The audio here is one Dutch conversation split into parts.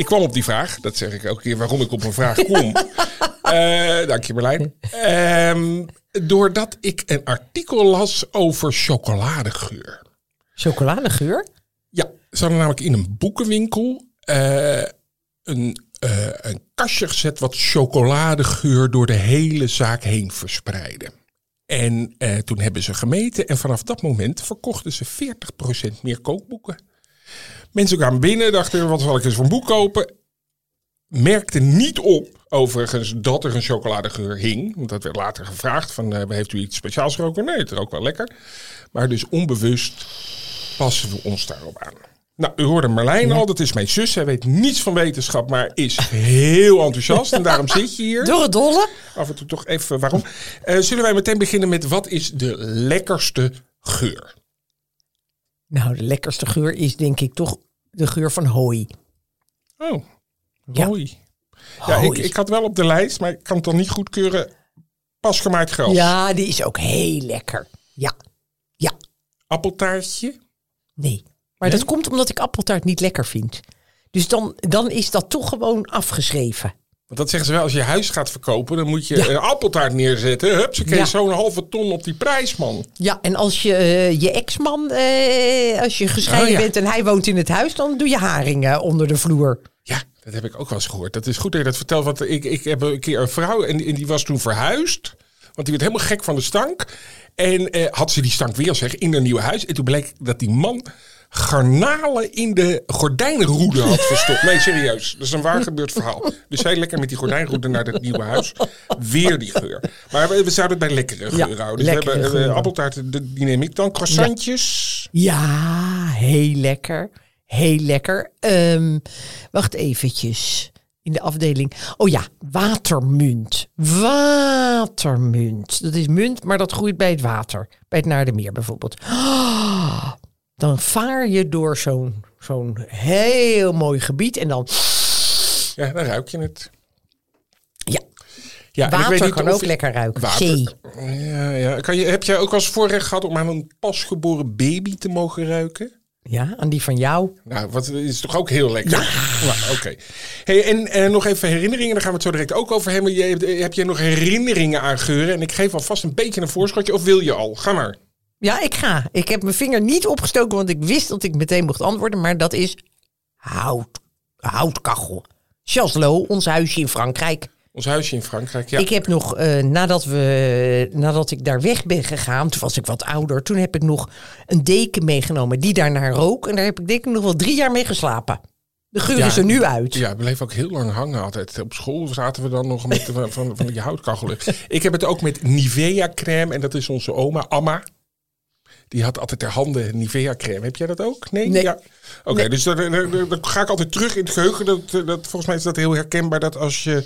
Ik kwam op die vraag, dat zeg ik elke keer waarom ik op een vraag kom. uh, dank je Marlijn. Uh, doordat ik een artikel las over chocoladegeur. Chocoladegeur? Ja, ze hadden namelijk in een boekenwinkel uh, een, uh, een kastje gezet wat chocoladegeur door de hele zaak heen verspreidde. En toen hebben ze gemeten en vanaf dat moment verkochten ze 40% meer kookboeken. Mensen kwamen binnen, dachten, wat zal ik eens voor een boek kopen? Merkten niet op, overigens, dat er een chocoladegeur hing. Want dat werd later gevraagd, van, uh, heeft u iets speciaals geroken? Nee, het rook wel lekker. Maar dus onbewust passen we ons daarop aan. Nou, u hoorde Marlijn al, dat is mijn zus. Zij weet niets van wetenschap, maar is heel enthousiast. En daarom zit je hier. Door het dolle. Af en toe toch even waarom. Uh, zullen wij meteen beginnen met wat is de lekkerste geur? Nou, de lekkerste geur is denk ik toch de geur van hooi. Oh, hooi. Ja, ja ik, ik had wel op de lijst, maar ik kan het dan niet goedkeuren. Pasgemaakt gras. Ja, die is ook heel lekker. Ja, ja. Appeltaartje? Nee. Maar nee? dat komt omdat ik appeltaart niet lekker vind. Dus dan, dan is dat toch gewoon afgeschreven. Want dat zeggen ze wel, als je huis gaat verkopen, dan moet je ja. een appeltaart neerzetten. Hup, ze ja. zo'n halve ton op die prijs, man. Ja, en als je uh, je ex-man, uh, als je gescheiden oh, ja. bent en hij woont in het huis, dan doe je haringen onder de vloer. Ja, dat heb ik ook wel eens gehoord. Dat is goed dat je dat vertelt, want ik, ik heb een keer een vrouw en, en die was toen verhuisd. Want die werd helemaal gek van de stank. En uh, had ze die stank weer zeg in haar nieuwe huis. En toen bleek dat die man garnalen in de gordijnroede had verstopt. Nee, serieus. Dat is een waar gebeurd verhaal. Dus zij lekker met die gordijnroede naar het nieuwe huis. Weer die geur. Maar we, we zouden het bij lekkere geur ja, houden. Dus we hebben uh, appeltaarten, die neem ik dan. Croissantjes. Ja, ja heel lekker. Heel lekker. Um, wacht eventjes. In de afdeling. Oh ja, watermunt. Watermunt. Dat is munt, maar dat groeit bij het water. Bij het Naardenmeer bijvoorbeeld. Oh, dan vaar je door zo'n zo'n heel mooi gebied en dan... Ja, dan ruik je het. Ja. ja water ik weet niet kan ook lekker ruiken. Water. Zee. Ja, ja. Kan je, heb jij ook eens voorrecht gehad om aan een pasgeboren baby te mogen ruiken? Ja, aan die van jou. Nou, wat is toch ook heel lekker? Ja. Oké. Hey, en, en nog even herinneringen, daar gaan we het zo direct ook over hebben. Je, heb jij nog herinneringen aan geuren? En ik geef alvast een beetje een voorschotje, of wil je al? Ga maar. Ja, ik ga. Ik heb mijn vinger niet opgestoken, want ik wist dat ik meteen mocht antwoorden. Maar dat is hout, houtkachel. Chaslo, ons huisje in Frankrijk. Ons huisje in Frankrijk, ja. Ik heb nog, uh, nadat, we, nadat ik daar weg ben gegaan, toen was ik wat ouder, toen heb ik nog een deken meegenomen die daarnaar rook. En daar heb ik denk ik nog wel drie jaar mee geslapen. De geur ja, is er nu uit. Ja, we bleef ook heel lang hangen altijd. Op school zaten we dan nog met van, van, van die houtkachel. ik heb het ook met Nivea crème en dat is onze oma, Amma. Die had altijd ter handen Nivea crème. Heb jij dat ook? Nee? nee. Ja. Oké, okay, nee. dus dan, dan, dan, ga ik altijd terug in het geheugen. Dat, dat, volgens mij is dat heel herkenbaar dat als je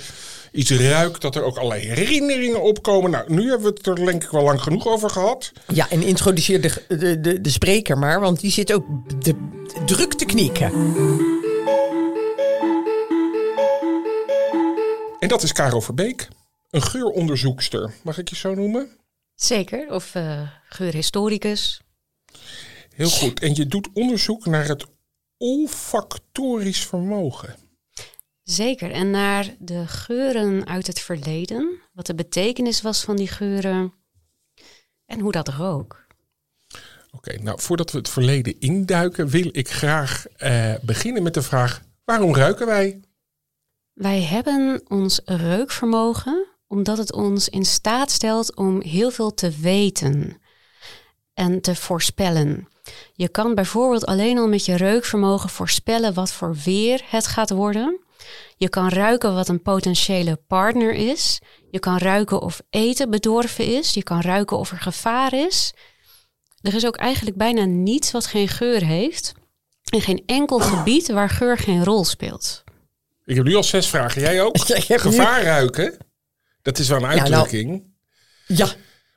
iets ruikt, dat er ook allerlei herinneringen opkomen. Nou, nu hebben we het er denk ik wel lang genoeg over gehad. Ja, en introduceer de, de, de, de spreker maar, want die zit ook de, druk te knikken. En dat is Caro Verbeek, een geuronderzoekster. Mag ik je zo noemen? Zeker, of uh, geurhistoricus. Heel goed. En je doet onderzoek naar het olfactorisch vermogen. Zeker, en naar de geuren uit het verleden. Wat de betekenis was van die geuren en hoe dat rook. Oké, nou voordat we het verleden induiken, wil ik graag eh, beginnen met de vraag: waarom ruiken wij? Wij hebben ons reukvermogen omdat het ons in staat stelt om heel veel te weten en te voorspellen. Je kan bijvoorbeeld alleen al met je reukvermogen voorspellen wat voor weer het gaat worden. Je kan ruiken wat een potentiële partner is. Je kan ruiken of eten bedorven is. Je kan ruiken of er gevaar is. Er is ook eigenlijk bijna niets wat geen geur heeft. En geen enkel gebied waar geur geen rol speelt. Ik heb nu al zes vragen. Jij ook? Nu- Gevaar ruiken? Dat is wel een nou- uitdrukking. Ja,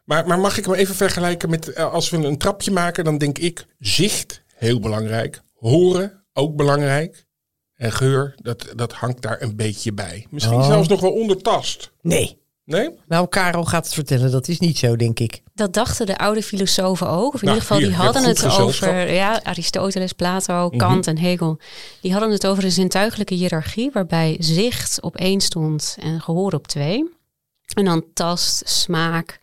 Maar, maar mag ik hem even vergelijken met eh, als we een trapje maken, dan denk ik zicht, heel belangrijk. Horen, ook belangrijk. En geur, dat, dat hangt daar een beetje bij. Misschien Oh. zelfs nog wel ondertast. nee. Nee? Nou, Karel gaat het vertellen. Dat is niet zo, denk ik. Dat dachten de oude filosofen ook. Of in Nou, ieder geval, hier, die hadden het. Mhm. over ja, Aristoteles, Plato, Kant en Hegel. Die hadden het over een zintuigelijke hiërarchie, waarbij zicht op één stond en gehoor op twee. En dan tast, smaak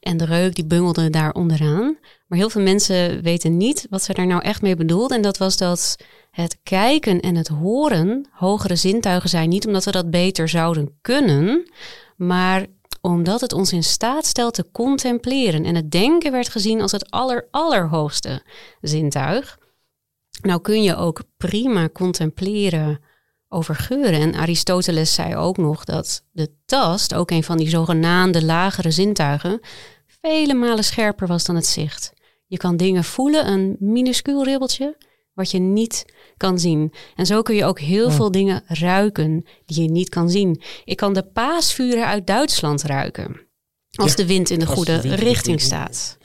en de reuk, die bungelden daar onderaan. Maar heel veel mensen weten niet wat ze daar nou echt mee bedoelde. En dat was dat het kijken en het horen hogere zintuigen zijn. Niet omdat we dat beter zouden kunnen, maar omdat het ons in staat stelt te contempleren. En het denken werd gezien als het aller, allerhoogste zintuig. Nou kun je ook prima contempleren over geuren. En Aristoteles zei ook nog dat de tast, ook een van die zogenaamde lagere zintuigen, vele malen scherper was dan het zicht. Je kan dingen voelen, een minuscuul ribbeltje, wat je niet kan zien. En zo kun je ook heel veel dingen ruiken die je niet kan zien. Ik kan de paasvuren uit Duitsland ruiken. Als Ja, de wind in de goede de richting staat.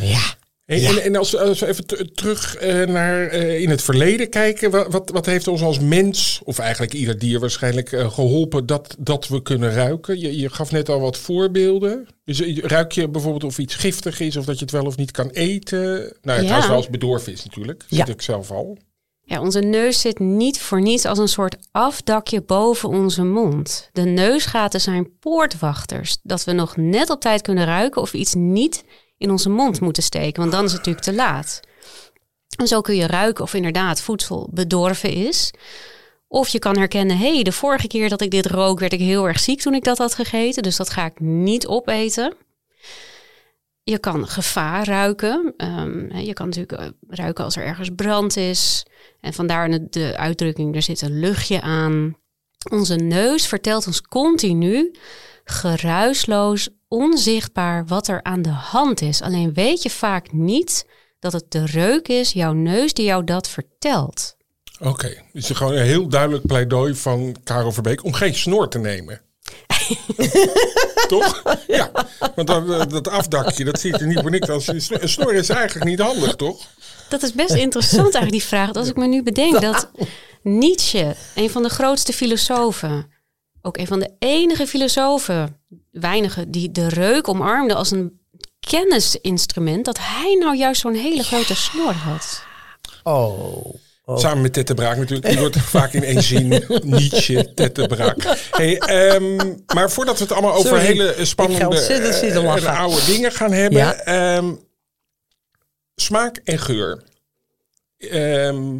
Ja. En, en, en als, als we even terug eh, naar eh, in het verleden kijken, wa- wat, wat heeft ons als mens, of eigenlijk ieder dier waarschijnlijk, eh, geholpen dat, dat we kunnen ruiken? Je, je gaf net al wat voorbeelden. Dus, ruik je bijvoorbeeld of iets giftig is, of dat je het wel of niet kan eten? Nou, ja, Ja. trouwens wel als bedorven is natuurlijk. Dat Ja. zit ik zelf al. Ja, onze neus zit niet voor niets als een soort afdakje boven onze mond. De neusgaten zijn poortwachters, dat we nog net op tijd kunnen ruiken of iets niet in onze mond moeten steken, want dan is het natuurlijk te laat. En zo kun je ruiken of inderdaad voedsel bedorven is. Of je kan herkennen, hé, hey, de vorige keer dat ik dit rook, werd ik heel erg ziek toen ik dat had gegeten, dus dat ga ik niet opeten. Je kan gevaar ruiken. Ehm, je kan natuurlijk eh, ruiken als er ergens brand is. En vandaar de uitdrukking, er zit een luchtje aan. Onze neus vertelt ons continu, geruisloos, onzichtbaar, wat er aan de hand is. Alleen weet je vaak niet dat het de reuk is, jouw neus, die jou dat vertelt. Oké, dus gewoon een heel duidelijk pleidooi van Karel Verbeek om geen snor te nemen. Toch? Ja, want dat, dat afdakje, dat ziet er niet voor niks als een snor. Een snor is eigenlijk niet handig, toch? Dat is best interessant eigenlijk, die vraag. Als ik me nu bedenk dat Nietzsche, een van de grootste filosofen, ook een van de enige filosofen, weinige, die de reuk omarmde als een kennisinstrument, dat hij nou juist zo'n hele grote snor had. Oh. Samen met Tette Braak natuurlijk. Die wordt vaak in één zin Nietzsche, Tette Braak. Hey, ehm, maar voordat we het allemaal over Sorry, hele ik ga spannende zitten eh, en oude dingen gaan hebben. Ja. ehm, smaak en geur. Ehm,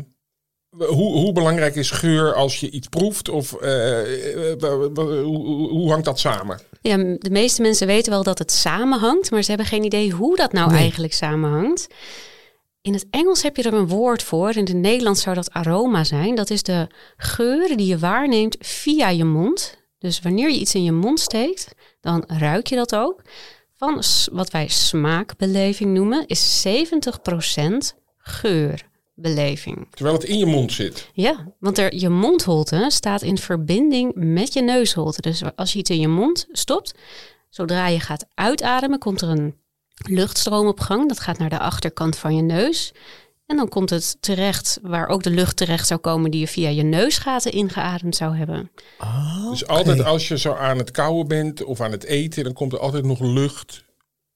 hoe, hoe belangrijk is geur als je iets proeft? Of eh, eh, wa- hoe, hoe- hangt dat samen? Ja, de meeste mensen weten wel dat het samenhangt, maar ze hebben geen idee hoe dat nou eigenlijk samenhangt. In het Engels heb je er een woord voor. In het Nederlands zou dat aroma zijn. Dat is de geur die je waarneemt via je mond. Dus wanneer je iets in je mond steekt, dan ruik je dat ook. Van wat wij smaakbeleving noemen, is 70% geurbeleving. Terwijl het in je mond zit. Ja, want er, je mondholte staat in verbinding met je neusholte. Dus als je iets in je mond stopt, zodra je gaat uitademen, komt er een luchtstroom op gang. Dat gaat naar de achterkant van je neus. En dan komt het terecht waar ook de lucht terecht zou komen die je via je neusgaten ingeademd zou hebben. Dus altijd als je zo aan het kauwen bent of aan het eten, dan komt er altijd nog lucht.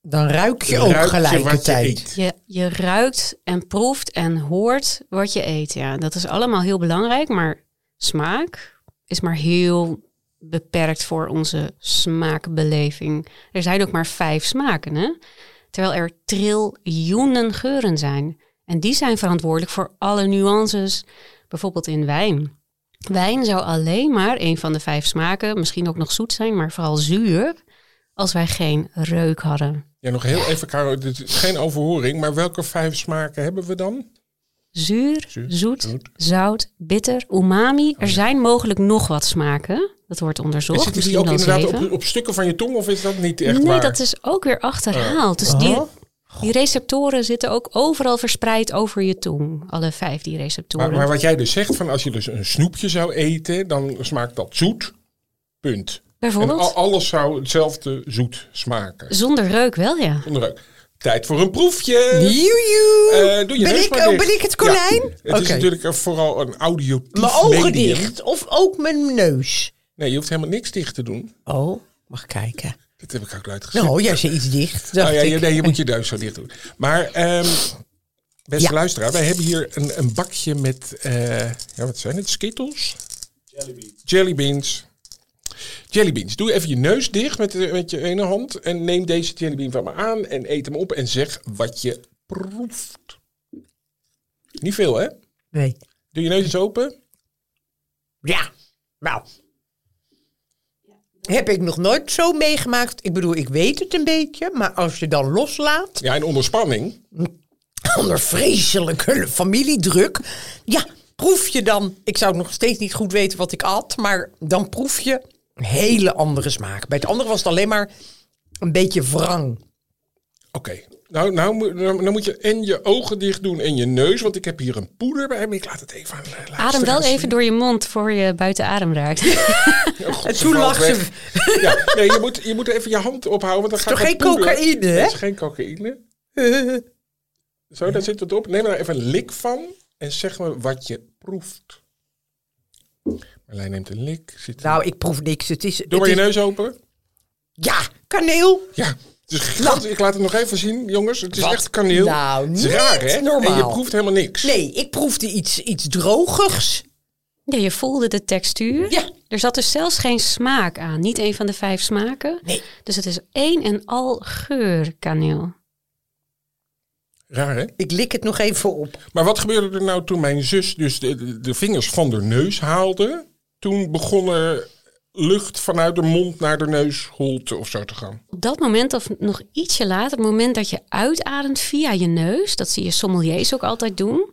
Dan ruik je ook je wat je gelijkertijd. eet. Je, je ruikt en proeft en hoort wat je eet. Ja, dat is allemaal heel belangrijk, maar smaak is maar heel beperkt voor onze smaakbeleving. Er zijn ook maar vijf smaken, hè? terwijl er triljoenen geuren zijn. En die zijn verantwoordelijk voor alle nuances, bijvoorbeeld in wijn. Wijn zou alleen maar een van de vijf smaken, misschien ook nog zoet zijn, maar vooral zuur, als wij geen reuk hadden. Ja, nog heel even, Caro, dit is geen overhoring, maar welke vijf smaken hebben we dan? Zuur, Zuur, zoet, zoet. zout, bitter, umami. Er zijn mogelijk nog wat smaken. Dat wordt En onderzocht. zitten die ook inderdaad op, op stukken van je tong of is dat niet echt nee, waar? dat is ook weer achterhaald. Dus die, Oh. die receptoren zitten ook overal verspreid over je tong. Alle vijf die receptoren. Maar, maar wat jij dus zegt, van als je dus een snoepje zou eten, dan smaakt dat zoet. Punt. En Bijvoorbeeld? al- alles zou hetzelfde zoet smaken. Zonder reuk wel, ja. Zonder reuk. Tijd voor een proefje. Eh, doe je ben, ik, oh, ben ik het konijn? Ja, het is natuurlijk vooral een audiotief Mijn ogen medium. dicht of ook mijn neus? Nee, je hoeft helemaal niks dicht te doen. Oh, mag kijken. Dat heb ik ook uitgezet. Nou, jij zei iets dicht. Dacht Oh, ja, ik. nee, je moet je neus zo dicht doen. Maar, ehm, beste Ja. luisteraar, wij hebben hier een, een bakje met, eh, ja, wat zijn het? Skittles? Jelly beans. Jelly beans. Doe even je neus dicht met, de- met je ene hand. En neem deze jellybean van me aan en eet hem op. En zeg wat je proeft. Niet veel, hè? Nee. Doe je neus eens open. Ja, nou. Heb ik nog nooit zo meegemaakt. Ik bedoel, ik weet het een beetje. Maar als je dan loslaat, Ja, en onder spanning. onder vreselijke familiedruk. Ja, proef je dan. Ik zou nog steeds niet goed weten wat ik at. Maar dan proef je een hele andere smaak. Bij het andere was het alleen maar een beetje wrang. Oké. Nou, nou, moet- nou, nou moet je en je ogen dicht doen en je neus. Want ik heb hier een poeder bij me. Ik laat het even aan Adem wel even door je mond voor je buiten adem raakt. Oh, En ze toen lag ze. Ja, nee, je moet, je moet even je hand ophouden. Want dan gaat toch dat geen poeder- cocaïne, hè? Dat is geen cocaïne. Zo, daar zit het op. Neem er nou even een lik van. En zeg me wat je proeft. Marlijn neemt een lik. Zit Nou, ik proef niks. Het is, Doe het maar je is- neus open. Ja, kaneel. Ja, het is gigantisch. Ik laat het nog even zien, jongens. Het is Wat? echt kaneel. Nou, het is niet raar, hè? normaal. En je proeft helemaal niks. Nee, ik proefde iets, iets drogers. Ja, je voelde de textuur. Ja. Er zat dus zelfs geen smaak aan. Niet een van de vijf smaken. Nee. Dus het is één en al geurkaneel. Raar, hè? Ik lik het nog even op. Maar wat gebeurde er nou toen mijn zus dus de, de, de vingers van de neus haalde? Toen begon er lucht vanuit de mond naar de neusholte of zo te gaan. Op dat moment of nog ietsje later, het moment dat je uitademt via je neus, dat zie je sommeliers ook altijd doen,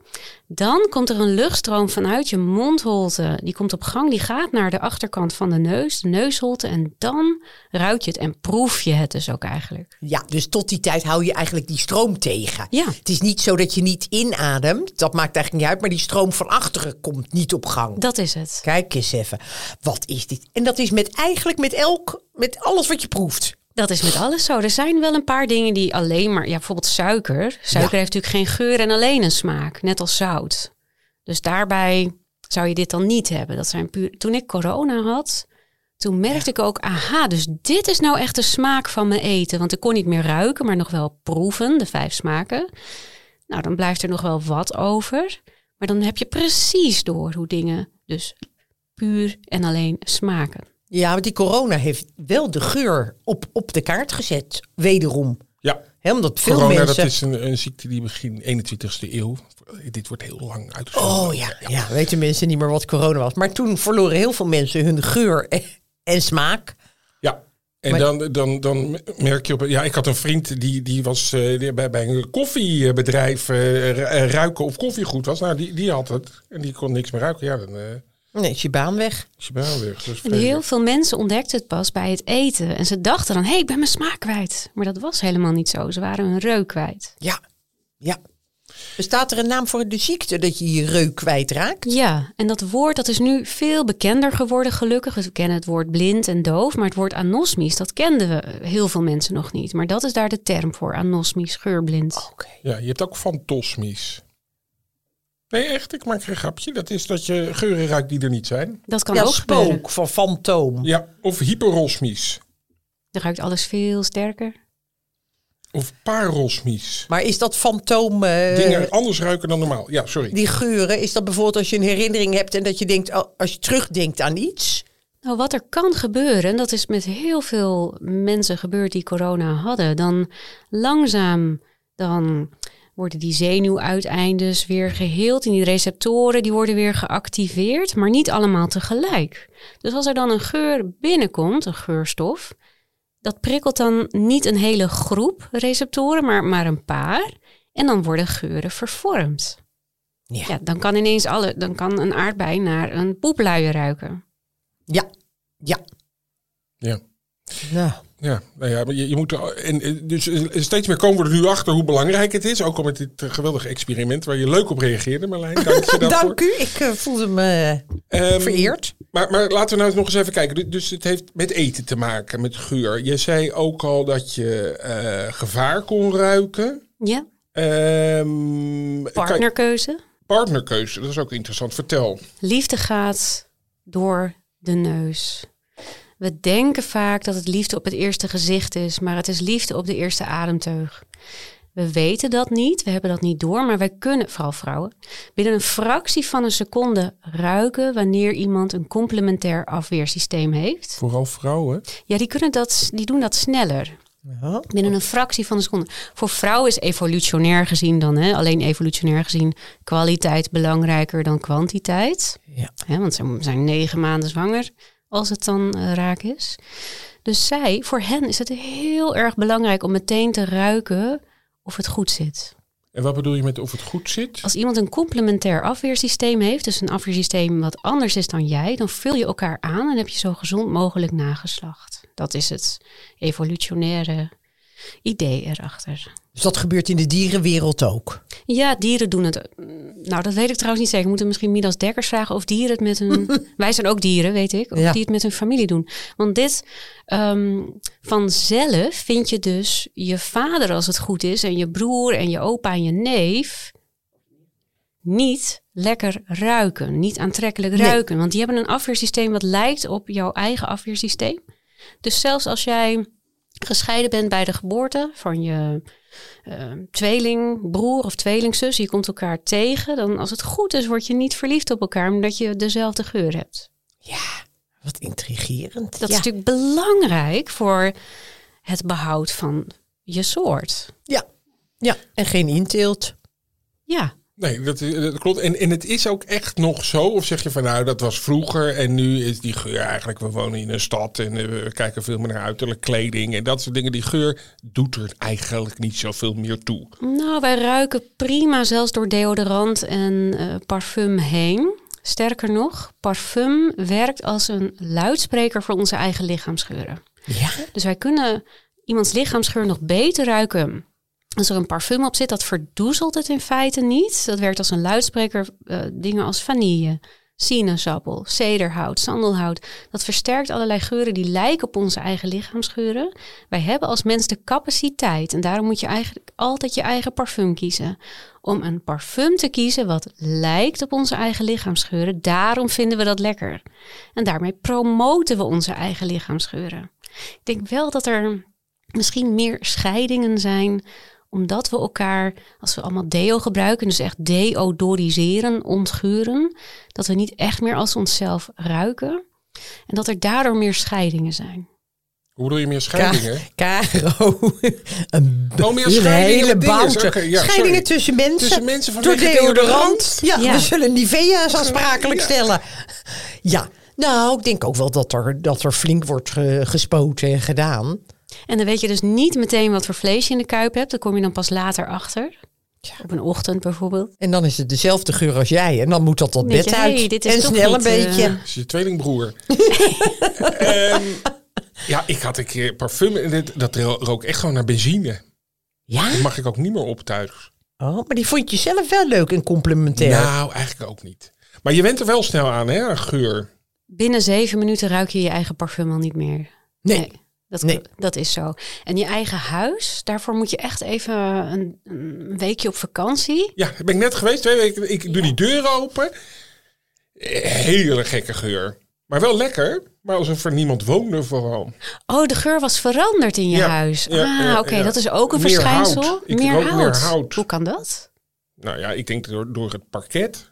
dan komt er een luchtstroom vanuit je mondholte. Die komt op gang, die gaat naar de achterkant van de neus, de neusholte, en dan ruik je het en proef je het dus ook eigenlijk. Ja, dus tot die tijd hou je eigenlijk die stroom tegen. Ja. Het is niet zo dat je niet inademt. Dat maakt eigenlijk niet uit. Maar die stroom van achteren komt niet op gang. Dat is het. Kijk eens even. Wat is dit? En dat is met eigenlijk met elk, met alles wat je proeft. Dat is met alles zo. Er zijn wel een paar dingen die alleen maar, ja, bijvoorbeeld suiker. Suiker heeft natuurlijk geen geur en alleen een smaak, net als zout. Dus daarbij zou je dit dan niet hebben. Dat zijn puur. Toen ik corona had, toen merkte ik ook, aha, dus dit is nou echt de smaak van mijn eten. Want ik kon niet meer ruiken, maar nog wel proeven, de vijf smaken. Nou, dan blijft er nog wel wat over. Maar dan heb je precies door hoe dingen dus puur en alleen smaken. Ja, want die corona heeft wel de geur op, op de kaart gezet. Wederom. Ja, Hè, omdat veel corona mensen... dat is een, een ziekte die begin 21ste eeuw. Dit wordt heel lang uitgezonden. Oh ja, ja, weten mensen niet meer wat corona was. Maar toen verloren heel veel mensen hun geur en, en smaak. Ja. En Maar- dan, dan, dan merk je op. Ja, ik had een vriend die, die was eh, die bij, bij een koffiebedrijf eh, eh, ruiken of koffie goed was. Nou, die, die had het. En die kon niks meer ruiken. Ja, dan eh Nee, is je baan weg. is je baan weg. Dat is En heel veel mensen ontdekten het pas bij het eten. En ze dachten dan, hé, hey, ik ben mijn smaak kwijt. Maar dat was helemaal niet zo. Ze waren hun reuk kwijt. Ja, ja. Bestaat er een naam voor de ziekte dat je je reuk kwijtraakt? Ja, en dat woord dat is nu veel bekender geworden gelukkig. Dus we kennen het woord blind en doof. Maar het woord anosmies, dat kenden we heel veel mensen nog niet. Maar dat is daar de term voor, anosmies, geurblind. Oké. Ja, je hebt ook fantosmies. Nee, echt, ik maak geen grapje. Dat is dat je geuren ruikt die er niet zijn. Dat kan Ja, ook gebeuren. spook van fantoom. Ja, of hyperosmies. Dan ruikt alles veel sterker. Of parosmies. Maar is dat fantoom, eh, Dingen anders ruiken dan normaal. Ja, sorry. die geuren, is dat bijvoorbeeld als je een herinnering hebt en dat je denkt, oh, als je terugdenkt aan iets? Nou, wat er kan gebeuren, dat is met heel veel mensen gebeurd die corona hadden, dan langzaam dan worden die zenuwuiteindes weer geheeld en die receptoren die worden weer geactiveerd, maar niet allemaal tegelijk. Dus als er dan een geur binnenkomt, een geurstof, dat prikkelt dan niet een hele groep receptoren, maar, maar een paar. En dan worden geuren vervormd. Ja. Ja, dan kan ineens alle, dan kan een aardbei naar een poepluier ruiken. Ja. Ja. Ja. Nou, Ja, nou ja, maar je, je moet er, en, dus eh, steeds meer komen we er nu achter hoe belangrijk het is. Ook al met dit eh, geweldige experiment waar je leuk op reageerde, Marlijn. Dank je daarvoor. dank u. Ik eh, voelde me Ehm, vereerd. Maar, maar laten we nou nog eens even kijken. Du- Dus het heeft met eten te maken, met geur. Je zei ook al dat je eh, gevaar kon ruiken. Ja, Ehm, kan- partnerkeuze. partnerkeuze, dat is ook interessant. Vertel. Liefde gaat door de neus. We denken vaak dat het liefde op het eerste gezicht is, maar het is liefde op de eerste ademteug. We weten dat niet, we hebben dat niet door, maar wij kunnen, vooral vrouwen, binnen een fractie van een seconde ruiken wanneer iemand een complementair afweersysteem heeft. Vooral vrouwen. Ja, die, kunnen dat, die doen dat sneller. Ja. Binnen een fractie van een seconde. Voor vrouwen is evolutionair gezien dan, hè, alleen evolutionair gezien, kwaliteit belangrijker dan kwantiteit. Ja. Hè, want ze zijn negen maanden zwanger als het dan eh, raak is. Dus zij, voor hen is het heel erg belangrijk om meteen te ruiken of het goed zit. En wat bedoel je met of het goed zit? Als iemand een complementair afweersysteem heeft, dus een afweersysteem wat anders is dan jij, dan vul je elkaar aan en heb je zo gezond mogelijk nageslacht. Dat is het evolutionaire idee erachter. Dus dat gebeurt in de dierenwereld ook. Ja, dieren doen het. mm, Nou, dat weet ik trouwens niet zeker. We moeten misschien Midas Dekkers vragen of dieren het met hun... Wij zijn ook dieren, weet ik. Of Ja. die het met hun familie doen. Want dit ehm, vanzelf vind je dus je vader als het goed is... en je broer en je opa en je neef... niet lekker ruiken. Niet aantrekkelijk Nee. ruiken. Want die hebben een afweersysteem wat lijkt op jouw eigen afweersysteem. Dus zelfs als jij gescheiden bent bij de geboorte van je eh, tweeling, broer of tweelingzus, je komt elkaar tegen, dan als het goed is, word je niet verliefd op elkaar, omdat je dezelfde geur hebt. Wat intrigerend. Dat ja. is natuurlijk belangrijk voor het behoud van je soort. ja. ja, en geen inteelt. Ja, Nee, dat, dat klopt. En, en het is ook echt nog zo. Of zeg je van nou, dat was vroeger en nu is die geur eigenlijk, we wonen in een stad en eh, we kijken veel meer naar uiterlijk kleding en dat soort dingen. Die geur doet er eigenlijk niet zoveel meer toe. nou, wij ruiken prima zelfs door deodorant en eh, parfum heen. Sterker nog, parfum werkt als een luidspreker voor onze eigen lichaamsgeuren. Ja. Dus wij kunnen iemands lichaamsgeur nog beter ruiken. Als er een parfum op zit, dat verdoezelt het in feite niet. Dat werkt als een luidspreker. eh, dingen als vanille, sinaasappel, cederhout, sandelhout. Dat versterkt allerlei geuren die lijken op onze eigen lichaamsgeuren. Wij hebben als mens de capaciteit, en daarom moet je eigenlijk altijd je eigen parfum kiezen. Om een parfum te kiezen wat lijkt op onze eigen lichaamsgeuren. Daarom vinden we dat lekker. En daarmee promoten we onze eigen lichaamsgeuren. Ik denk wel dat er misschien meer scheidingen zijn, omdat we elkaar, als we allemaal deo gebruiken, dus echt deodoriseren, ontgeuren, dat we niet echt meer als onszelf ruiken. En dat er daardoor meer scheidingen zijn. Hoe bedoel je meer scheidingen? Ka Caro. een, Oh, meer een scheidingen hele ja, scheidingen sorry. tussen mensen. Tussen mensen door vanwege deodorant. deodorant? Ja, Ja. we zullen Nivea zo aansprakelijk Ja. stellen. Ja, nou, ik denk ook wel dat er, dat er flink wordt ge- gespoten en gedaan. En dan weet je dus niet meteen wat voor vlees je in de kuip hebt. Daar kom je dan pas later achter. Op een ochtend bijvoorbeeld. En dan is het dezelfde geur als jij. En dan moet dat Denk bed je, uit. hey, dit is en snel een niet, eh, beetje. Dat is je tweelingbroer. Ehm, ja, ik had een keer parfum en dat ro- rook echt gewoon naar benzine. Ja? Dat mag ik ook niet meer op thuis. Oh, maar die vond je zelf wel leuk en complementair. Nou, eigenlijk ook niet. Maar je went er wel snel aan, hè, aan geur. Binnen zeven minuten ruik je je eigen parfum al niet meer. Nee. Dat, Nee. dat is zo. En je eigen huis, daarvoor moet je echt even een, een weekje op vakantie. Ja, daar ben ik net geweest, twee weken. Ik doe die deuren open. Hele gekke geur. Maar wel lekker. Maar alsof er niemand woonde vooral. Oh, de geur was veranderd in je Ja, huis. ja, ah, oké, dat is ook een Meer verschijnsel. hout. Ik meer, hout. meer hout. Hoe kan dat? Nou ja, ik denk door, door het parket.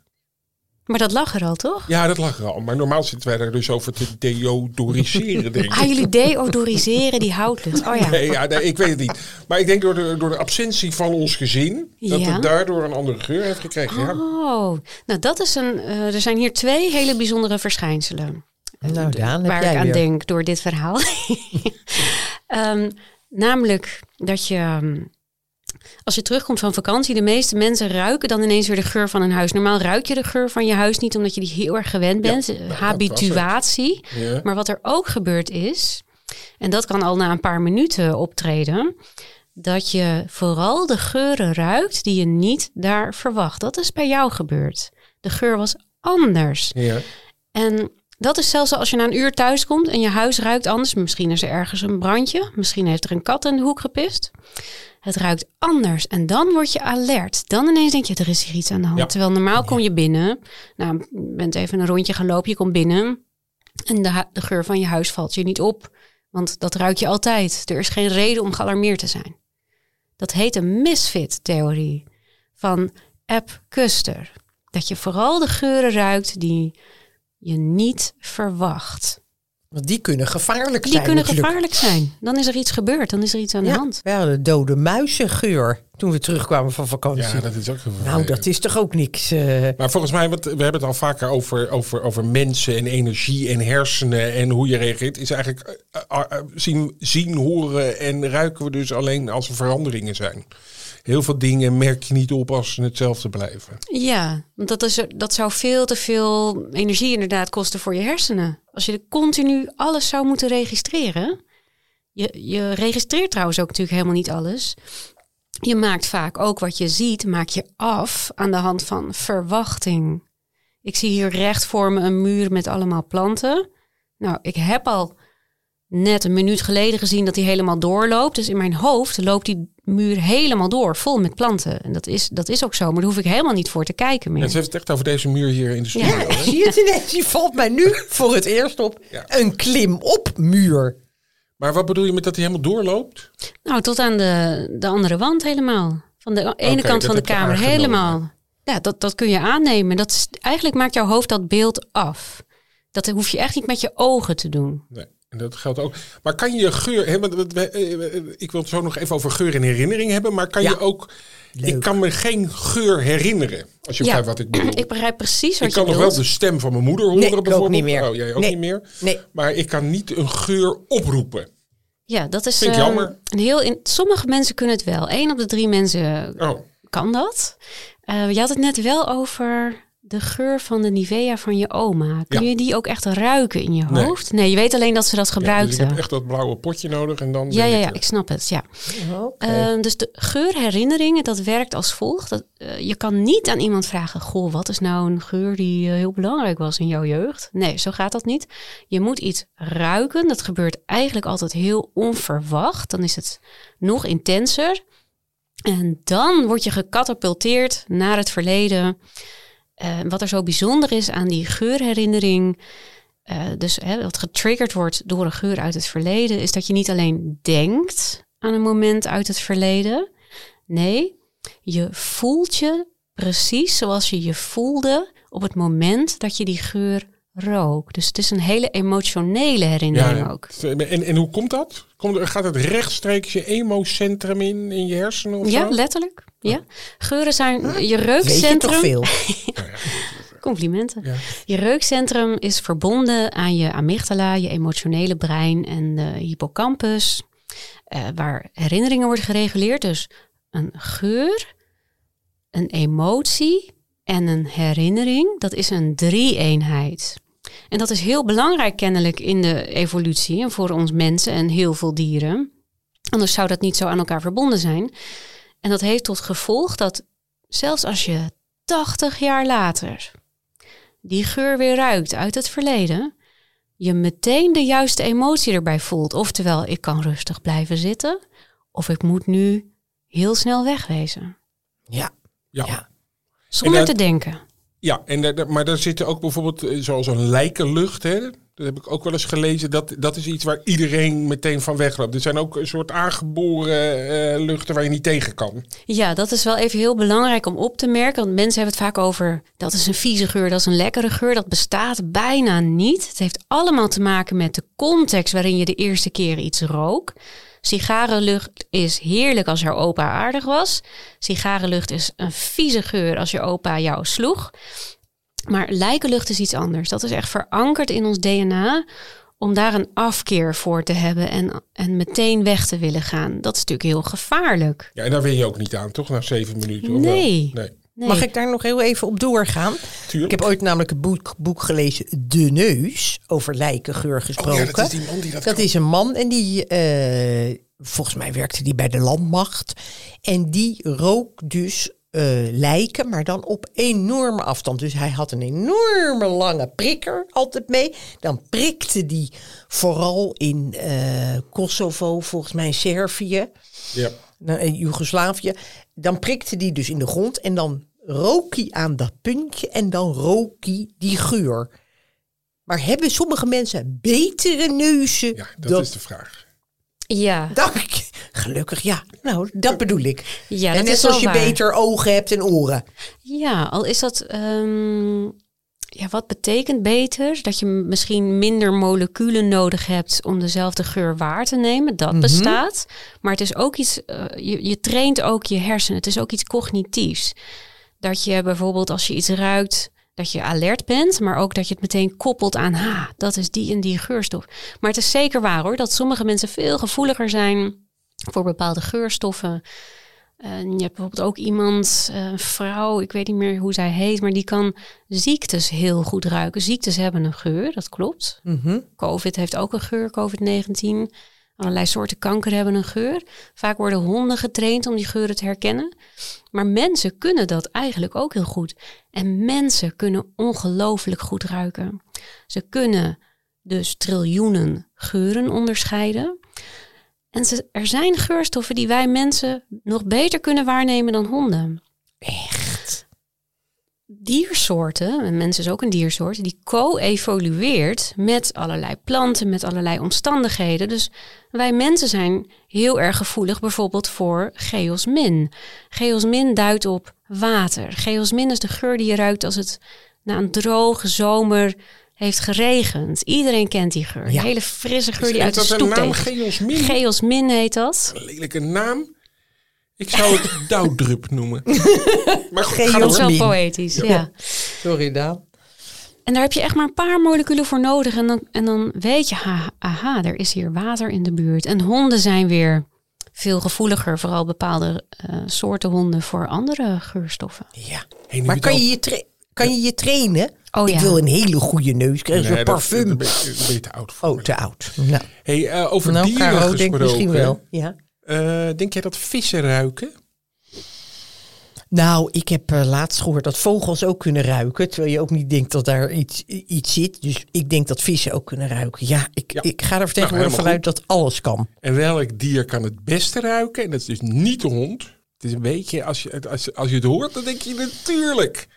Maar dat lag er al, toch? Ja, dat lag er al. Maar normaal zitten wij er dus over te deodoriseren, denk ik. Ah, jullie deodoriseren die houtlucht. Oh ja. Nee, ja, nee, ik weet het niet. Maar ik denk door de, door de absentie van ons gezin, dat Ja. het daardoor een andere geur heeft gekregen. Ja. Oh, nou dat is een. eh, er zijn hier twee hele bijzondere verschijnselen. Nou, Daan, heb waar ik aan weer. denk door dit verhaal. Ehm, namelijk dat je. ehm, Als je terugkomt van vakantie, de meeste mensen ruiken dan ineens weer de geur van een huis. Normaal ruik je de geur van je huis niet omdat je die heel erg gewend bent. Ja, nou, dat Habituatie. Ja. Maar wat er ook gebeurd is, en dat kan al na een paar minuten optreden, dat je vooral de geuren ruikt die je niet daar verwacht. Dat is bij jou gebeurd. De geur was anders. Ja. En dat is zelfs als je na een uur thuis komt en je huis ruikt anders. Misschien is er ergens een brandje. Misschien heeft er een kat in de hoek gepist. Het ruikt anders. En dan word je alert. Dan ineens denk je, er is hier iets aan de hand. Ja. Terwijl normaal kom je binnen. Nou, je bent even een rondje gaan lopen. Je komt binnen. En de geur van je huis valt je niet op. Want dat ruik je altijd. Er is geen reden om gealarmeerd te zijn. Dat heet een misfit-theorie van App Kuster. Dat je vooral de geuren ruikt die je niet verwacht. Want die kunnen gevaarlijk Die zijn kunnen natuurlijk. gevaarlijk zijn. Dan is er iets gebeurd, dan is er iets aan de hand. we hadden dode muizengeur toen we terugkwamen van vakantie. ja, dat is ook nou, dat is toch ook niks. eh, Maar volgens mij, want we hebben het al vaker over, over, over mensen en energie en hersenen en hoe je reageert. Is eigenlijk eh, eh, zien, zien, horen en ruiken we dus alleen als er veranderingen zijn. Heel veel dingen merk je niet op als ze hetzelfde blijven. Ja, want dat, is, dat zou veel te veel energie inderdaad kosten voor je hersenen. Als je continu alles zou moeten registreren. Je, je registreert trouwens ook natuurlijk helemaal niet alles. Je maakt vaak ook wat je ziet, maak je af aan de hand van verwachting. Ik zie hier recht voor me een muur met allemaal planten. Nou, ik heb al net een minuut geleden gezien dat die helemaal doorloopt. Dus in mijn hoofd loopt die muur helemaal door, vol met planten. En dat is, dat is ook zo, maar daar hoef ik helemaal niet voor te kijken meer. En ze heeft het echt over deze muur hier in de studio. Ja. hè? Zie je het ineens? Die valt mij nu voor het eerst op. Ja. Een klim-op muur. Maar wat bedoel je met dat hij helemaal doorloopt? Nou, tot aan de, de andere wand helemaal. Van de ene kant van de kamer helemaal. Ja, dat, dat kun je aannemen. Dat is, eigenlijk maakt jouw hoofd dat beeld af. Dat hoef je echt niet met je ogen te doen. Nee. En dat geldt ook. Maar kan je geur. Hè, we- eh, ik wil het zo nog even over geur en herinnering hebben. Maar kan Ja. je ook. Leuk. Ik kan me geen geur herinneren. Als je Ja. begrijpt wat ik bedoel. Ik begrijp precies wat Ik kan je nog wel bedoelt. de stem van mijn moeder horen Nee, ik ook bijvoorbeeld. niet meer. Oh, jij ook Nee. niet meer? Nee. Maar ik kan niet een geur oproepen. Ja, dat is Vind ik ehm, jammer. een heel. In, sommige mensen kunnen het wel. Eén op de drie mensen Oh, kan dat. Eh, je had het net wel over de geur van de Nivea van je oma. Kun Ja. je die ook echt ruiken in je hoofd? Nee, je weet alleen dat ze dat ja, dus gebruikten. ik heb echt dat blauwe potje nodig en dan. Ja, ja, ik ja, ik snap het. Ja. Ehm, dus de geurherinneringen, dat werkt als volgt. Dat, eh, je kan niet aan iemand vragen: Goh, wat is nou een geur die eh, heel belangrijk was in jouw jeugd? Nee, zo gaat dat niet. Je moet iets ruiken. Dat gebeurt eigenlijk altijd heel onverwacht. Dan is het nog intenser. En dan word je gecatapulteerd naar het verleden. Eh, wat er zo bijzonder is aan die geurherinnering. eh, dus hè, wat getriggerd wordt door een geur uit het verleden, is dat je niet alleen denkt aan een moment uit het verleden. Nee, je voelt je precies zoals je je voelde op het moment dat je die geur rook. Dus het is een hele emotionele herinnering Ja, ook. en, en hoe komt dat? Komt, er- gaat het rechtstreeks je emocentrum in, in je hersenen of Ja, zo? letterlijk. Ja. Geuren zijn je Weet je toch reukcentrum. veel? Complimenten. Ja. Je reukcentrum is verbonden aan je amygdala, je emotionele brein en de hippocampus, eh, waar herinneringen worden gereguleerd. Dus een geur, een emotie en een herinnering, dat is een drie-eenheid. En dat is heel belangrijk kennelijk in de evolutie en voor ons mensen en heel veel dieren. Anders zou dat niet zo aan elkaar verbonden zijn. En dat heeft tot gevolg dat zelfs als je 80 jaar later die geur weer ruikt uit het verleden, je meteen de juiste emotie erbij voelt. Oftewel, ik kan rustig blijven zitten, of ik moet nu heel snel wegwezen. Ja. Ja. Ja. Zonder dat- te denken. Ja, en maar daar zitten ook bijvoorbeeld eh, zoals een lijkenlucht. Hè? Dat heb ik ook wel eens gelezen. Dat, dat is iets waar iedereen meteen van wegloopt. Er zijn ook een soort aangeboren eh, luchten waar je niet tegen kan. Ja, dat is wel even heel belangrijk om op te merken. Want mensen hebben het vaak over dat is een vieze geur, dat is een lekkere geur. Dat bestaat bijna niet. Het heeft allemaal te maken met de context waarin je de eerste keer iets rook. Sigarenlucht is heerlijk als jouw opa aardig was. Sigarenlucht is een vieze geur als je opa jou sloeg. Maar lijkenlucht is iets anders. Dat is echt verankerd in ons DNA om daar een afkeer voor te hebben en, en meteen weg te willen gaan. Dat is natuurlijk heel gevaarlijk. Ja, en daar wen je ook niet aan, toch? Na zeven minuten. Nee. nee. Nee. Mag ik daar nog heel even op doorgaan? Tuurlijk. Ik heb ooit namelijk een boek, boek gelezen, De Neus, over lijkengeur gesproken. Oh ja, dat is die man die dat, Dat kan. is een man en die, eh, volgens mij werkte die bij de landmacht. En die rook dus eh, lijken, maar dan op enorme afstand. Dus hij had een enorme lange prikker altijd mee. Dan prikte die vooral in eh, Kosovo, volgens mij Servië, Ja. Nou, in Joegoslavië. Dan prikte die dus in de grond en dan rook hij aan dat puntje en dan rook hij die geur. Maar hebben sommige mensen betere neuzen ja, dat dan is de vraag. Ja, Dank. Gelukkig, ja. Nou, dat bedoel ik. ja en dat net is zoals je waar. beter ogen hebt en oren. Ja, al is dat. ehm, ja, wat betekent beter? Dat je misschien minder moleculen nodig hebt om dezelfde geur waar te nemen. Dat bestaat. Maar het is ook iets. eh, je, je traint ook je hersenen. Het is ook iets cognitiefs. Dat je bijvoorbeeld als je iets ruikt. Dat je alert bent, maar ook dat je het meteen koppelt aan, ha, dat is die en die geurstof. Maar het is zeker waar hoor, dat sommige mensen veel gevoeliger zijn voor bepaalde geurstoffen. Je hebt bijvoorbeeld ook iemand, eh, een vrouw, ik weet niet meer hoe zij heet, maar die kan ziektes heel goed ruiken. Ziektes hebben een geur, dat klopt. COVID heeft ook een geur, COVID-19. Allerlei soorten kanker hebben een geur. Vaak worden honden getraind om die geuren te herkennen. Maar mensen kunnen dat eigenlijk ook heel goed. En mensen kunnen ongelooflijk goed ruiken. Ze kunnen dus triljoenen geuren onderscheiden. En ze, er zijn geurstoffen die wij mensen nog beter kunnen waarnemen dan honden. Echt? Diersoorten, en mensen is ook een diersoort, die co-evolueert met allerlei planten, met allerlei omstandigheden. Dus wij mensen zijn heel erg gevoelig bijvoorbeeld voor geosmin. Geosmin duidt op water. Geosmin is de geur die je ruikt als het na een droge zomer heeft geregend. Iedereen kent die geur. Ja. Een hele frisse geur die Is uit de dat een stoep naam? Geosmin? Geosmin heet dat. Een lelijke naam. Ik zou het dauwdrup noemen. maar goed, ga Dat is wel poëtisch, ja. Sorry, Daan. En daar heb je echt maar een paar moleculen voor nodig. En dan, en dan weet je, ha, aha, er is hier water in de buurt. En honden zijn weer veel gevoeliger, vooral bepaalde eh, soorten honden, voor andere geurstoffen. Ja. Hey, Maar kan al- je je, kan je je trainen? Oh ik ja. wil een hele goede neus krijgen, Nee, zo'n dat- parfum. Dat ben je, dat ben je te oud voor. Oh, te oud. Nou, Hey, eh, over nou dieren Caro gesproken. misschien wel. Ja. Eh, denk jij dat vissen ruiken? Nou, ik heb eh, laatst gehoord dat vogels ook kunnen ruiken. Terwijl je ook niet denkt dat daar iets, iets zit. Dus ik denk dat vissen ook kunnen ruiken. Ja, ik, Ja. ik ga er tegenwoordig helemaal vanuit dat alles kan. En welk dier kan het beste ruiken? En dat is dus niet de hond. Het is een beetje, als je, het- als, je- als je het hoort, dan denk je natuurlijk.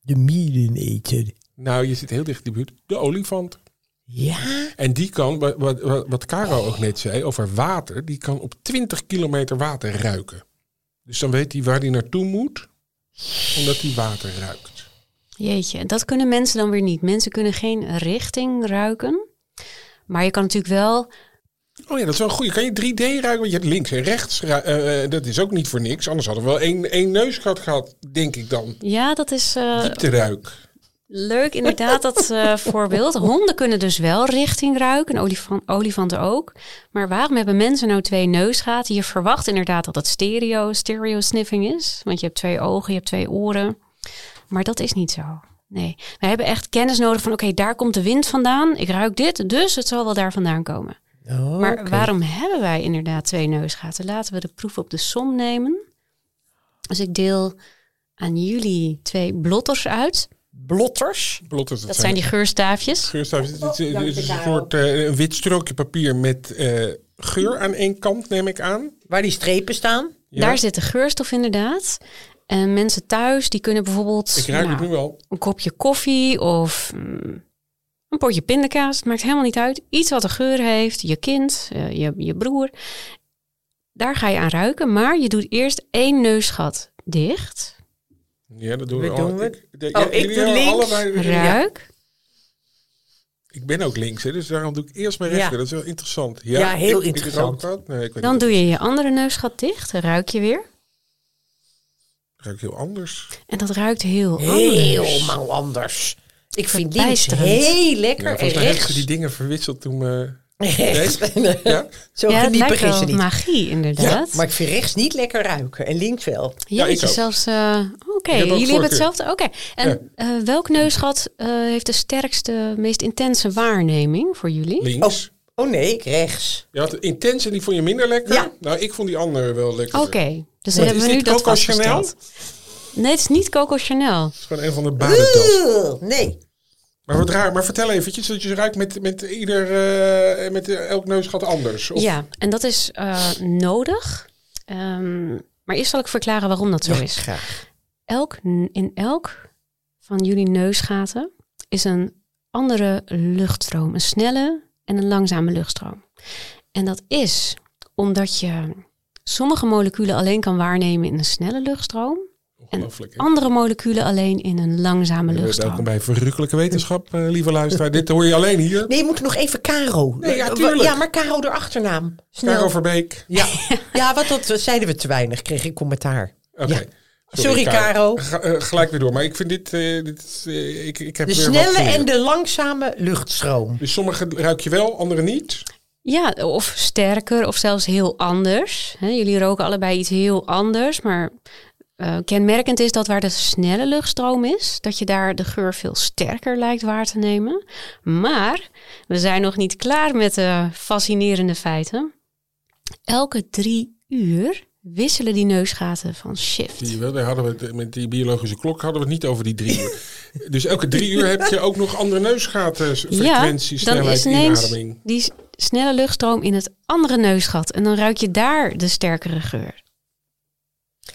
De miereneter. Nou, je zit heel dicht in de buurt. De olifant. Ja? En die kan, wat, wat, wat- wat Caro ook net zei over water, die kan op 20 kilometer water ruiken. Dus dan weet hij waar hij naartoe moet, omdat hij water ruikt. Jeetje, dat kunnen mensen dan weer niet. Mensen kunnen geen richting ruiken. Maar je kan natuurlijk wel Oh ja, dat is wel goed. Kan je 3D ruiken? Want je hebt links en rechts. eh, eh, dat is ook niet voor niks. Anders hadden we wel één, één neusgat gehad, denk ik dan. Ja, dat is eh, Diepteruik. leuk inderdaad, dat voorbeeld. Honden kunnen dus wel richting ruiken, en olifant, olifanten ook. Maar waarom hebben mensen nou twee neusgaten? Je verwacht inderdaad dat het stereo, stereo sniffing is. Want je hebt twee ogen, je hebt twee oren. Maar dat is niet zo. Nee, we hebben echt kennis nodig van... oké, daar komt de wind vandaan. Ik ruik dit, dus het zal wel daar vandaan komen. Oh, Maar waarom hebben wij inderdaad twee neusgaten? Laten we de proef op de som nemen. Dus ik deel aan jullie twee blotters uit. Blotters? Blotters, Dat zijn die geurstaafjes. geurstaafjes. Het is, het dank is je, een soort eh, wit strookje papier met eh, geur aan één kant, neem ik aan. Waar die strepen staan? Ja. Daar zit de geurstof inderdaad. En mensen thuis, die kunnen bijvoorbeeld Ik ruik nou, het nu wel. een kopje koffie of mm, een potje pindakaas. Het maakt helemaal niet uit. Iets wat een geur heeft, je kind, eh, je, je broer. Daar ga je aan ruiken. Maar je doet eerst één neusgat dicht. Ja, dat doen we al. we? Ik, de- Oh, ja, ik doe links. allebei- Ruik. Ik ben ook links, hè, dus daarom doe ik eerst mijn Ja. rechter. Dat is wel interessant. Ja, Ja, heel ik- interessant. Nee, ik weet Dan doe je je andere neusgat dicht. Dan ruik je weer. ruik heel anders. En dat ruikt heel anders. Helemaal anders. Ik vind links Verbijsterend. heel lekker Ja, en mij rechts... die dingen verwisseld toen... eh, rechts. ja? Zo ja, geniepig is wel niet. magie Ja, inderdaad. maar ik vind rechts niet lekker ruiken en links wel. Ja, ik Jeetje, ook. zelfs... eh, Oké, Ik jullie hebben hetzelfde? Oké. En eh, welk neusgat eh, heeft de sterkste, meest intense waarneming voor jullie? Links. Oh nee, ik rechts. Je had intense en die vond je minder lekker. Ja. Nou, ik vond die andere wel lekker. Oké, dus Wat, dan hebben we nu dat vastgesteld. Nee, het is niet Coco Chanel. Het is gewoon een van de badentas. Nee. Maar wat raar. Maar vertel eventjes dat je ze ruikt met, met ieder, eh, met elk neusgat anders. Of, Ja, en dat is eh, nodig. Ehm, maar eerst zal ik verklaren waarom dat zo Ja, is. graag. Elk, in elk van jullie neusgaten is een andere luchtstroom. Een snelle en een langzame luchtstroom. En dat is omdat je sommige moleculen alleen kan waarnemen in een snelle luchtstroom. Ongelooflijk. Andere moleculen alleen in een langzame Eh, luchtstroom. Welkom bij Verrukkelijke Wetenschap, eh, lieve luisteraar. Dit hoor je alleen hier. Nee, je moet nog even Caro. Nee, ja, Wa- tuurlijk. Ja, maar Caro de achternaam. Snel. Caro Verbeek. Ja, ja wat dat eh, zeiden we te weinig, kreeg ik commentaar. Oké. Ja. Sorry, Caro. Ga- eh, gelijk weer door. Maar ik vind dit... eh, dit is, eh, ik, ik heb De weer snelle en de langzame luchtstroom. Dus sommige ruik je wel, andere niet. Ja, of sterker of zelfs heel anders. Hè, jullie roken allebei iets heel anders, maar eh, kenmerkend is dat waar de snelle luchtstroom is, dat je daar de geur veel sterker lijkt waar te nemen. Maar we zijn nog niet klaar met de fascinerende feiten. Elke drie uur wisselen die neusgaten van shift. Zie je wel, daar hadden we het, met die biologische klok hadden we het niet over die drie uur. dus elke drie uur heb je ook nog andere neusgaten, frequentie, dan snelheid, is inademing. die snelle luchtstroom in het andere neusgat en dan ruik je daar de sterkere geur.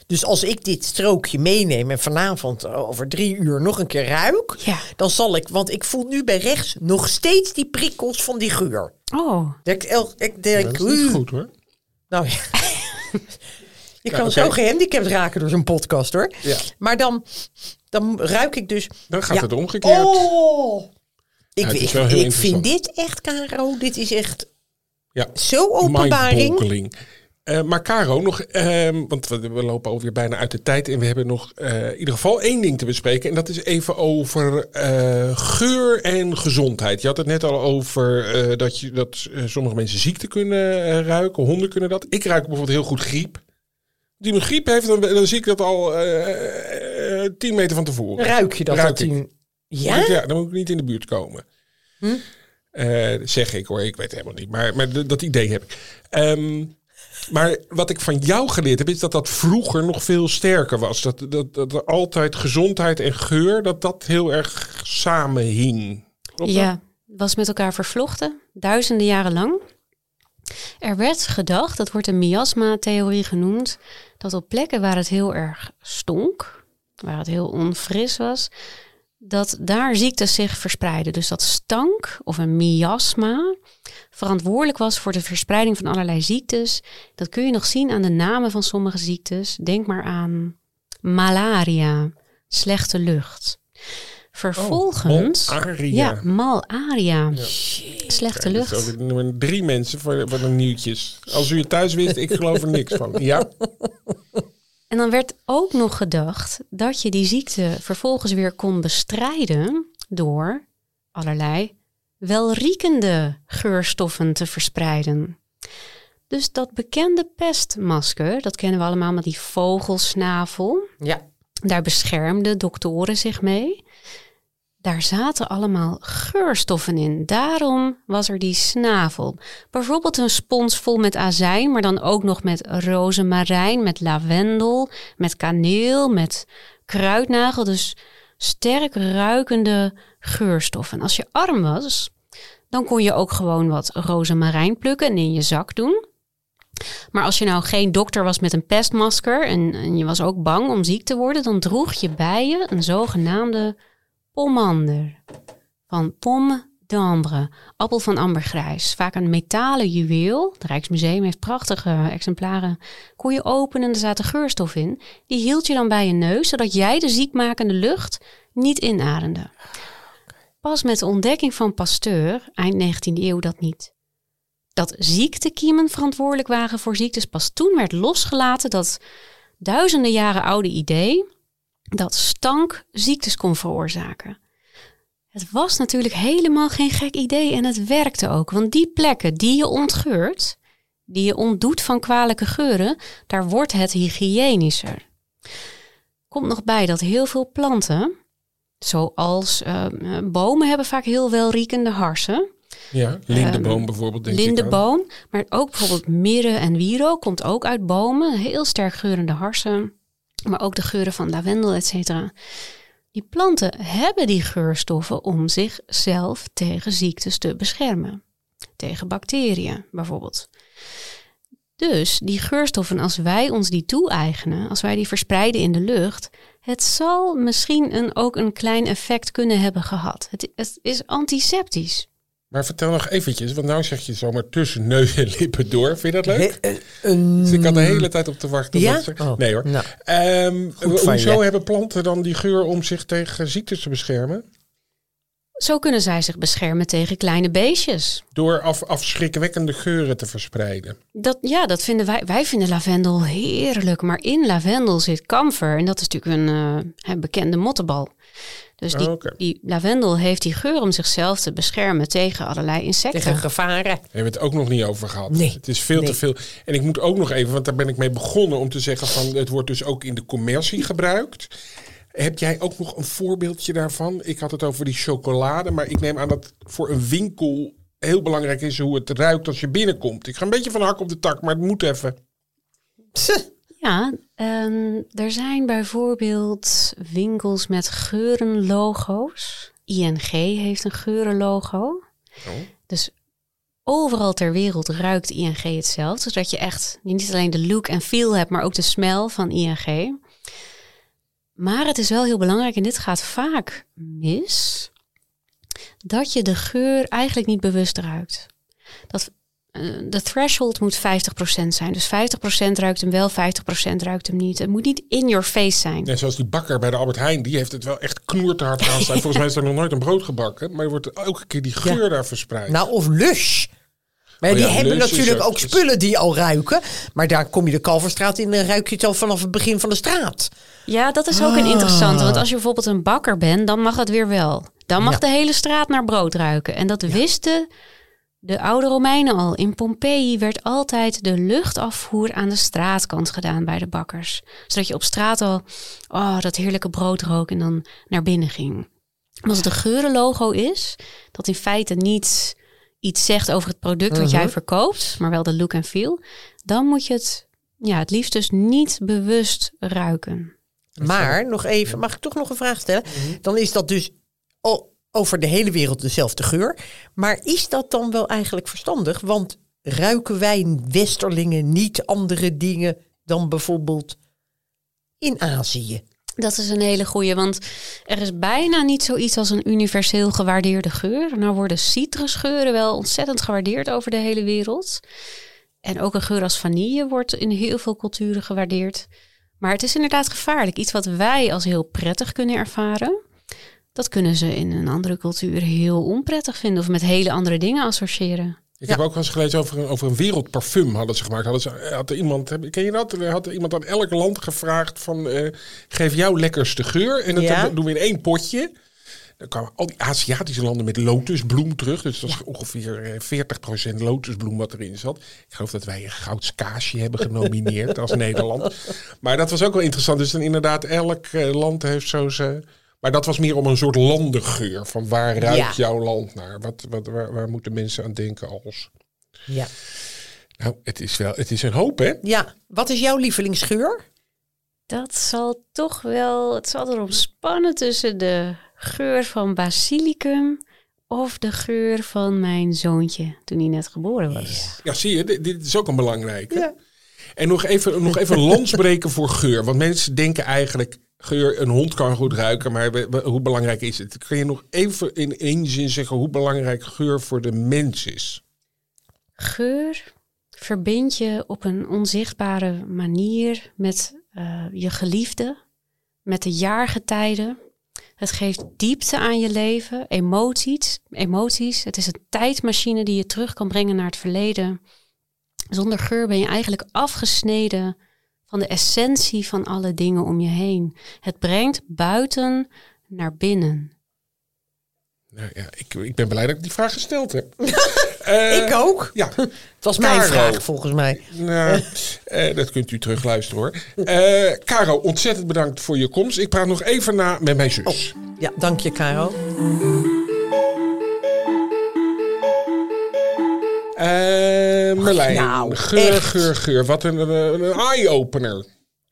Dus als ik dit strookje meeneem en vanavond over drie uur nog een keer ruik, Ja. dan zal ik, want ik voel nu bij rechts nog steeds die prikkels van die geur. Oh, Dat ik, ik denk, Dat is goed hoor. Nou ja. Je kan zo gehandicapt raken door zo'n podcast hoor. Ja. Maar dan, dan ruik ik dus. Dan gaat Ja. het omgekeerd. Oh! Ik, Ja, het is ik, vind dit echt, Caro, dit is echt Ja. zo openbaring. Eh, maar Caro, nog, ehm, want we, we lopen alweer bijna uit de tijd en we hebben nog eh, in ieder geval één ding te bespreken. En dat is even over eh, geur en gezondheid. Je had het net al over dat, je, dat sommige mensen ziekte kunnen ruiken, honden kunnen dat. Ik ruik bijvoorbeeld heel goed griep. Die een griep heeft, dan, dan zie ik dat al tien meter van tevoren. Ruik je dat? Ruik Dan Ja? ik- ja, dan moet ik niet in de buurt komen. Hm? Zeg ik hoor, ik weet het helemaal niet. Maar, maar dat idee heb ik. Ehm, maar wat ik van jou geleerd heb, is dat dat vroeger nog veel sterker was. Dat, dat, dat er altijd gezondheid en geur, dat dat heel erg samenhing. Klopt dat? Ja, was met elkaar vervlochten, duizenden jaren lang. Er werd gedacht, dat wordt een miasma-theorie genoemd, dat op plekken waar het heel erg stonk, waar het heel onfris was, dat daar ziektes zich verspreiden. Dus dat stank of een miasma verantwoordelijk was voor de verspreiding van allerlei ziektes. Dat kun je nog zien aan de namen van sommige ziektes. Denk maar aan malaria, slechte lucht. Vervolgens. malaria. Ja, malaria. Slechte lucht. ook nummer drie mensen voor, voor de nieuwtjes. Als u het thuis wist, ik geloof er niks van. Ja, En dan werd ook nog gedacht dat je die ziekte vervolgens weer kon bestrijden door allerlei welriekende geurstoffen te verspreiden. Dus dat bekende pestmasker, dat kennen we allemaal met die vogelsnavel, Ja. daar beschermden doktoren zich mee. Daar zaten allemaal geurstoffen in. Daarom was er die snavel. Bijvoorbeeld een spons vol met azijn, maar dan ook nog met rozemarijn, met lavendel, met kaneel, met kruidnagel. Dus sterk ruikende geurstoffen. Als je arm was, dan kon je ook gewoon wat rozemarijn plukken en in je zak doen. Maar als je nou geen dokter was met een pestmasker en, je was ook bang om ziek te worden, dan droeg je bij je een zogenaamde pomander. Van pomme d'ambre, appel van ambergrijs. Vaak een metalen juweel. Het Rijksmuseum heeft prachtige exemplaren. Kon je openen en er zaten geurstof in. Die hield je dan bij je neus, zodat jij de ziekmakende lucht niet inademde. Pas met de ontdekking van Pasteur, eind 19e eeuw, dat niet dat ziektekiemen verantwoordelijk waren voor ziektes. Pas toen werd losgelaten dat duizenden jaren oude idee dat stank ziektes kon veroorzaken. Het was natuurlijk helemaal geen gek idee en het werkte ook. Want die plekken die je ontgeurt, die je ontdoet van kwalijke geuren, daar wordt het hygiënischer. Komt nog bij dat heel veel planten, zoals uh, bomen, hebben vaak heel welriekende harsen. Ja, lindeboom um, bijvoorbeeld. Denk lindeboom, ik maar ook bijvoorbeeld mirre en wiro komt ook uit bomen. Heel sterk geurende harsen, maar ook de geuren van lavendel, et cetera. Die planten hebben die geurstoffen om zichzelf tegen ziektes te beschermen. Tegen bacteriën bijvoorbeeld. Dus die geurstoffen, als wij ons die toe-eigenen, als wij die verspreiden in de lucht, het zal misschien een, ook een klein effect kunnen hebben gehad. Het, het is antiseptisch. Maar vertel nog eventjes, want nou zeg je zomaar tussen neus en lippen door. Vind je dat leuk? dus ik had de hele tijd op te wachten. Ja? Oh. Nee hoor. Nou, um, hoezo hebben planten dan die geur om zich tegen ziektes te beschermen? Zo kunnen zij zich beschermen tegen kleine beestjes. Door af, afschrikwekkende geuren te verspreiden. Dat, ja, dat vinden wij. Wij vinden lavendel heerlijk. Maar in lavendel zit kamfer. En dat is natuurlijk een uh, bekende mottenbal. Dus die, oh, die, lavendel heeft die geur om zichzelf te beschermen tegen allerlei insecten. Tegen gevaren. Daar hebben we het ook nog niet over gehad. Nee. Het is veel te veel. En ik moet ook nog even, want daar ben ik mee begonnen om te zeggen van het wordt dus ook in de commercie gebruikt. Heb jij ook nog een voorbeeldje daarvan? Ik had het over die chocolade, maar ik neem aan dat voor een winkel heel belangrijk is hoe het ruikt als je binnenkomt. Ik ga een beetje van hak op de tak, maar het moet even. Ja, um, er zijn bijvoorbeeld winkels met geurenlogo's. ING heeft een geurenlogo. Oh. Dus overal ter wereld ruikt ING hetzelfde. Zodat je echt niet alleen de look en feel hebt, maar ook de smell van ING. Maar het is wel heel belangrijk, en dit gaat vaak mis, dat je de geur eigenlijk niet bewust ruikt. Dat eh, de threshold moet 50% zijn. Dus 50% ruikt hem wel, 50% ruikt hem niet. Het moet niet in your face zijn. Net zoals die bakker bij de Albert Heijn, die heeft het wel echt knoertehard aan staan. Volgens mij is er nog nooit een brood gebakken, maar er wordt elke keer die geur daar verspreid. Nou, of lush. Maar oh die hebben natuurlijk ook spullen die al ruiken. Maar daar kom je de Kalverstraat in en ruik je het al vanaf het begin van de straat. Ja, dat is ook een interessante. Want als je bijvoorbeeld een bakker bent, dan mag het weer wel. Dan mag de hele straat naar brood ruiken. En dat wisten de oude Romeinen al. In Pompeji werd altijd de luchtafvoer aan de straatkant gedaan bij de bakkers. Zodat je op straat al oh, dat heerlijke brood rook en dan naar binnen ging. als het een geurenlogo is, dat in feite niet iets zegt over het product wat jij mhm. verkoopt, maar wel de look en feel, dan moet je het ja, het liefst dus niet bewust ruiken. Maar nog even, mag ik toch nog een vraag stellen? Mhm. Dan is dat dus over de hele wereld dezelfde geur. Maar is dat dan wel eigenlijk verstandig? Want ruiken wij Westerlingen niet andere dingen dan bijvoorbeeld in Azië? Dat is een hele goeie, want er is bijna niet zoiets als een universeel gewaardeerde geur. Nou worden citrusgeuren wel ontzettend gewaardeerd over de hele wereld. En ook een geur als vanille wordt in heel veel culturen gewaardeerd. Maar het is inderdaad gevaarlijk. Iets wat wij als heel prettig kunnen ervaren, dat kunnen ze in een andere cultuur heel onprettig vinden of met hele andere dingen associëren. Ik heb ook wel eens gelezen over een, over een wereldparfum hadden ze gemaakt. Hadden ze, had er iemand, ken je dat? Had er iemand aan elk land gevraagd van uh, geef jouw lekkerste geur. En dat doen we in één potje. Dan kwamen al die Aziatische landen met lotusbloem terug. Dus dat is ongeveer 40% eh, lotusbloem wat erin zat. Ik geloof dat wij een goudskaasje hebben genomineerd als Nederland. Maar dat was ook wel interessant. Dus dan inderdaad, elk eh, land heeft zo zijn maar dat was meer om een soort landengeur. Van waar ruikt jouw land naar? Wat, wat, waar, waar, moeten mensen aan denken als? Ja. Nou, het is wel, het is een hoop, hè? Ja. Wat is jouw lievelingsgeur? Dat zal toch wel, het zal erom spannen tussen de geur van basilicum of de geur van mijn zoontje toen hij net geboren was. Ja, zie je, dit, dit is ook een belangrijke. Ja. En nog even, nog even landsbreken voor geur. Want mensen denken eigenlijk, geur, een hond kan goed ruiken, maar hoe belangrijk is het? Kun je nog even in één zin zeggen hoe belangrijk geur voor de mens is? Geur verbind je op een onzichtbare manier met uh, je geliefde, met de jaargetijden. Het geeft diepte aan je leven, emoties, emoties. Het is een tijdmachine die je terug kan brengen naar het verleden. Zonder geur ben je eigenlijk afgesneden van de essentie van alle dingen om je heen. Het brengt buiten naar binnen. Nou ja, ik, ik ben blij dat ik die vraag gesteld heb. Eh, ik ook. Ja, Het was mijn vraag volgens mij. nou, eh, dat kunt u terugluisteren hoor. Eh Caro, ontzettend bedankt voor je komst. Ik praat nog even na met mijn zus. Ja, dank je, Caro. Eh Merlijn, nou, geur, echt. geur, geur. Wat een, een, een eye-opener.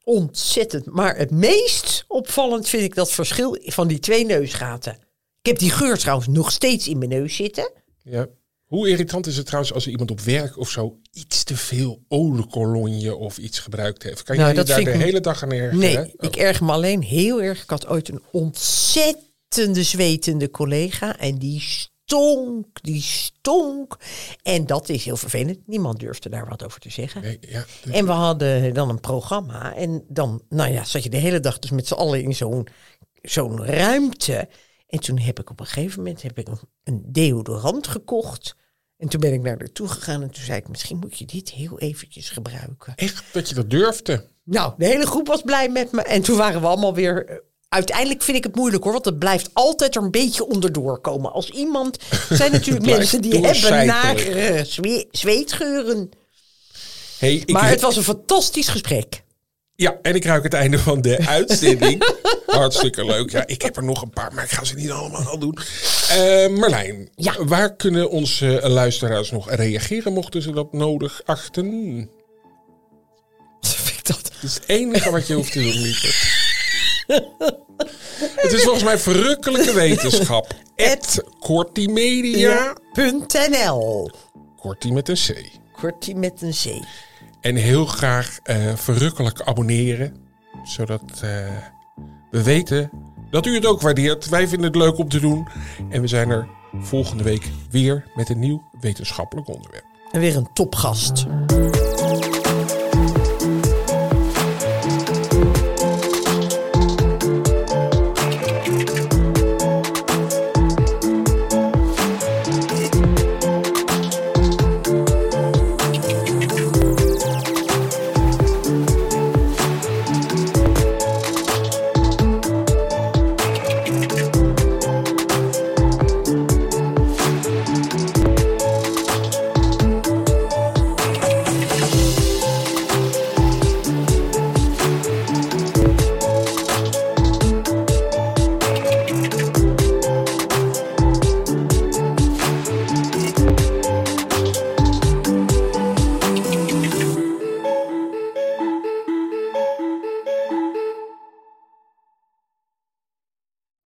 Ontzettend. Maar het meest opvallend vind ik dat verschil van die twee neusgaten. Ik heb die geur trouwens nog steeds in mijn neus zitten. Ja. Hoe irritant is het trouwens als er iemand op werk of zo iets te veel cologne of iets gebruikt heeft? Kan je Nou, je daar de hele dag aan ergeren? Nee, Oh. ik erger me alleen heel erg. Ik had ooit een ontzettende zwetende collega. En die stonk, die stonk. En dat is heel vervelend. Niemand durfde daar wat over te zeggen. Nee, ja. En we hadden dan een programma. En dan, nou ja, zat je de hele dag dus met z'n allen in zo'n zo'n ruimte. En toen heb ik op een gegeven moment heb ik een, deodorant gekocht. En toen ben ik naar haar toe gegaan en toen zei ik, misschien moet je dit heel eventjes gebruiken. Echt dat je dat durfde. Nou, de hele groep was blij met me. En toen waren we allemaal weer... Uiteindelijk vind ik het moeilijk hoor, want het blijft altijd er een beetje onderdoor komen. Als iemand... Er zijn natuurlijk mensen die hebben zwe- zweetgeuren. Hey, Maar het was een fantastisch gesprek. Ja, en ik ruik het einde van de uitzending. Hartstikke leuk. Ja, ik heb er nog een paar, maar ik ga ze niet allemaal doen. Eh Marlijn, Ja. waar kunnen onze luisteraars nog reageren mochten ze dat nodig achten? Vind ik dat? Dat is het enige wat je hoeft te doen. Het is volgens mij verrukkelijke wetenschap. Ed Kortimedia. .nl. Kortie met een C. Kortie met een C. En heel graag eh, verrukkelijk abonneren. Zodat eh, we weten dat u het ook waardeert. Wij vinden het leuk om te doen. En we zijn er volgende week weer met een nieuw wetenschappelijk onderwerp. En weer een topgast.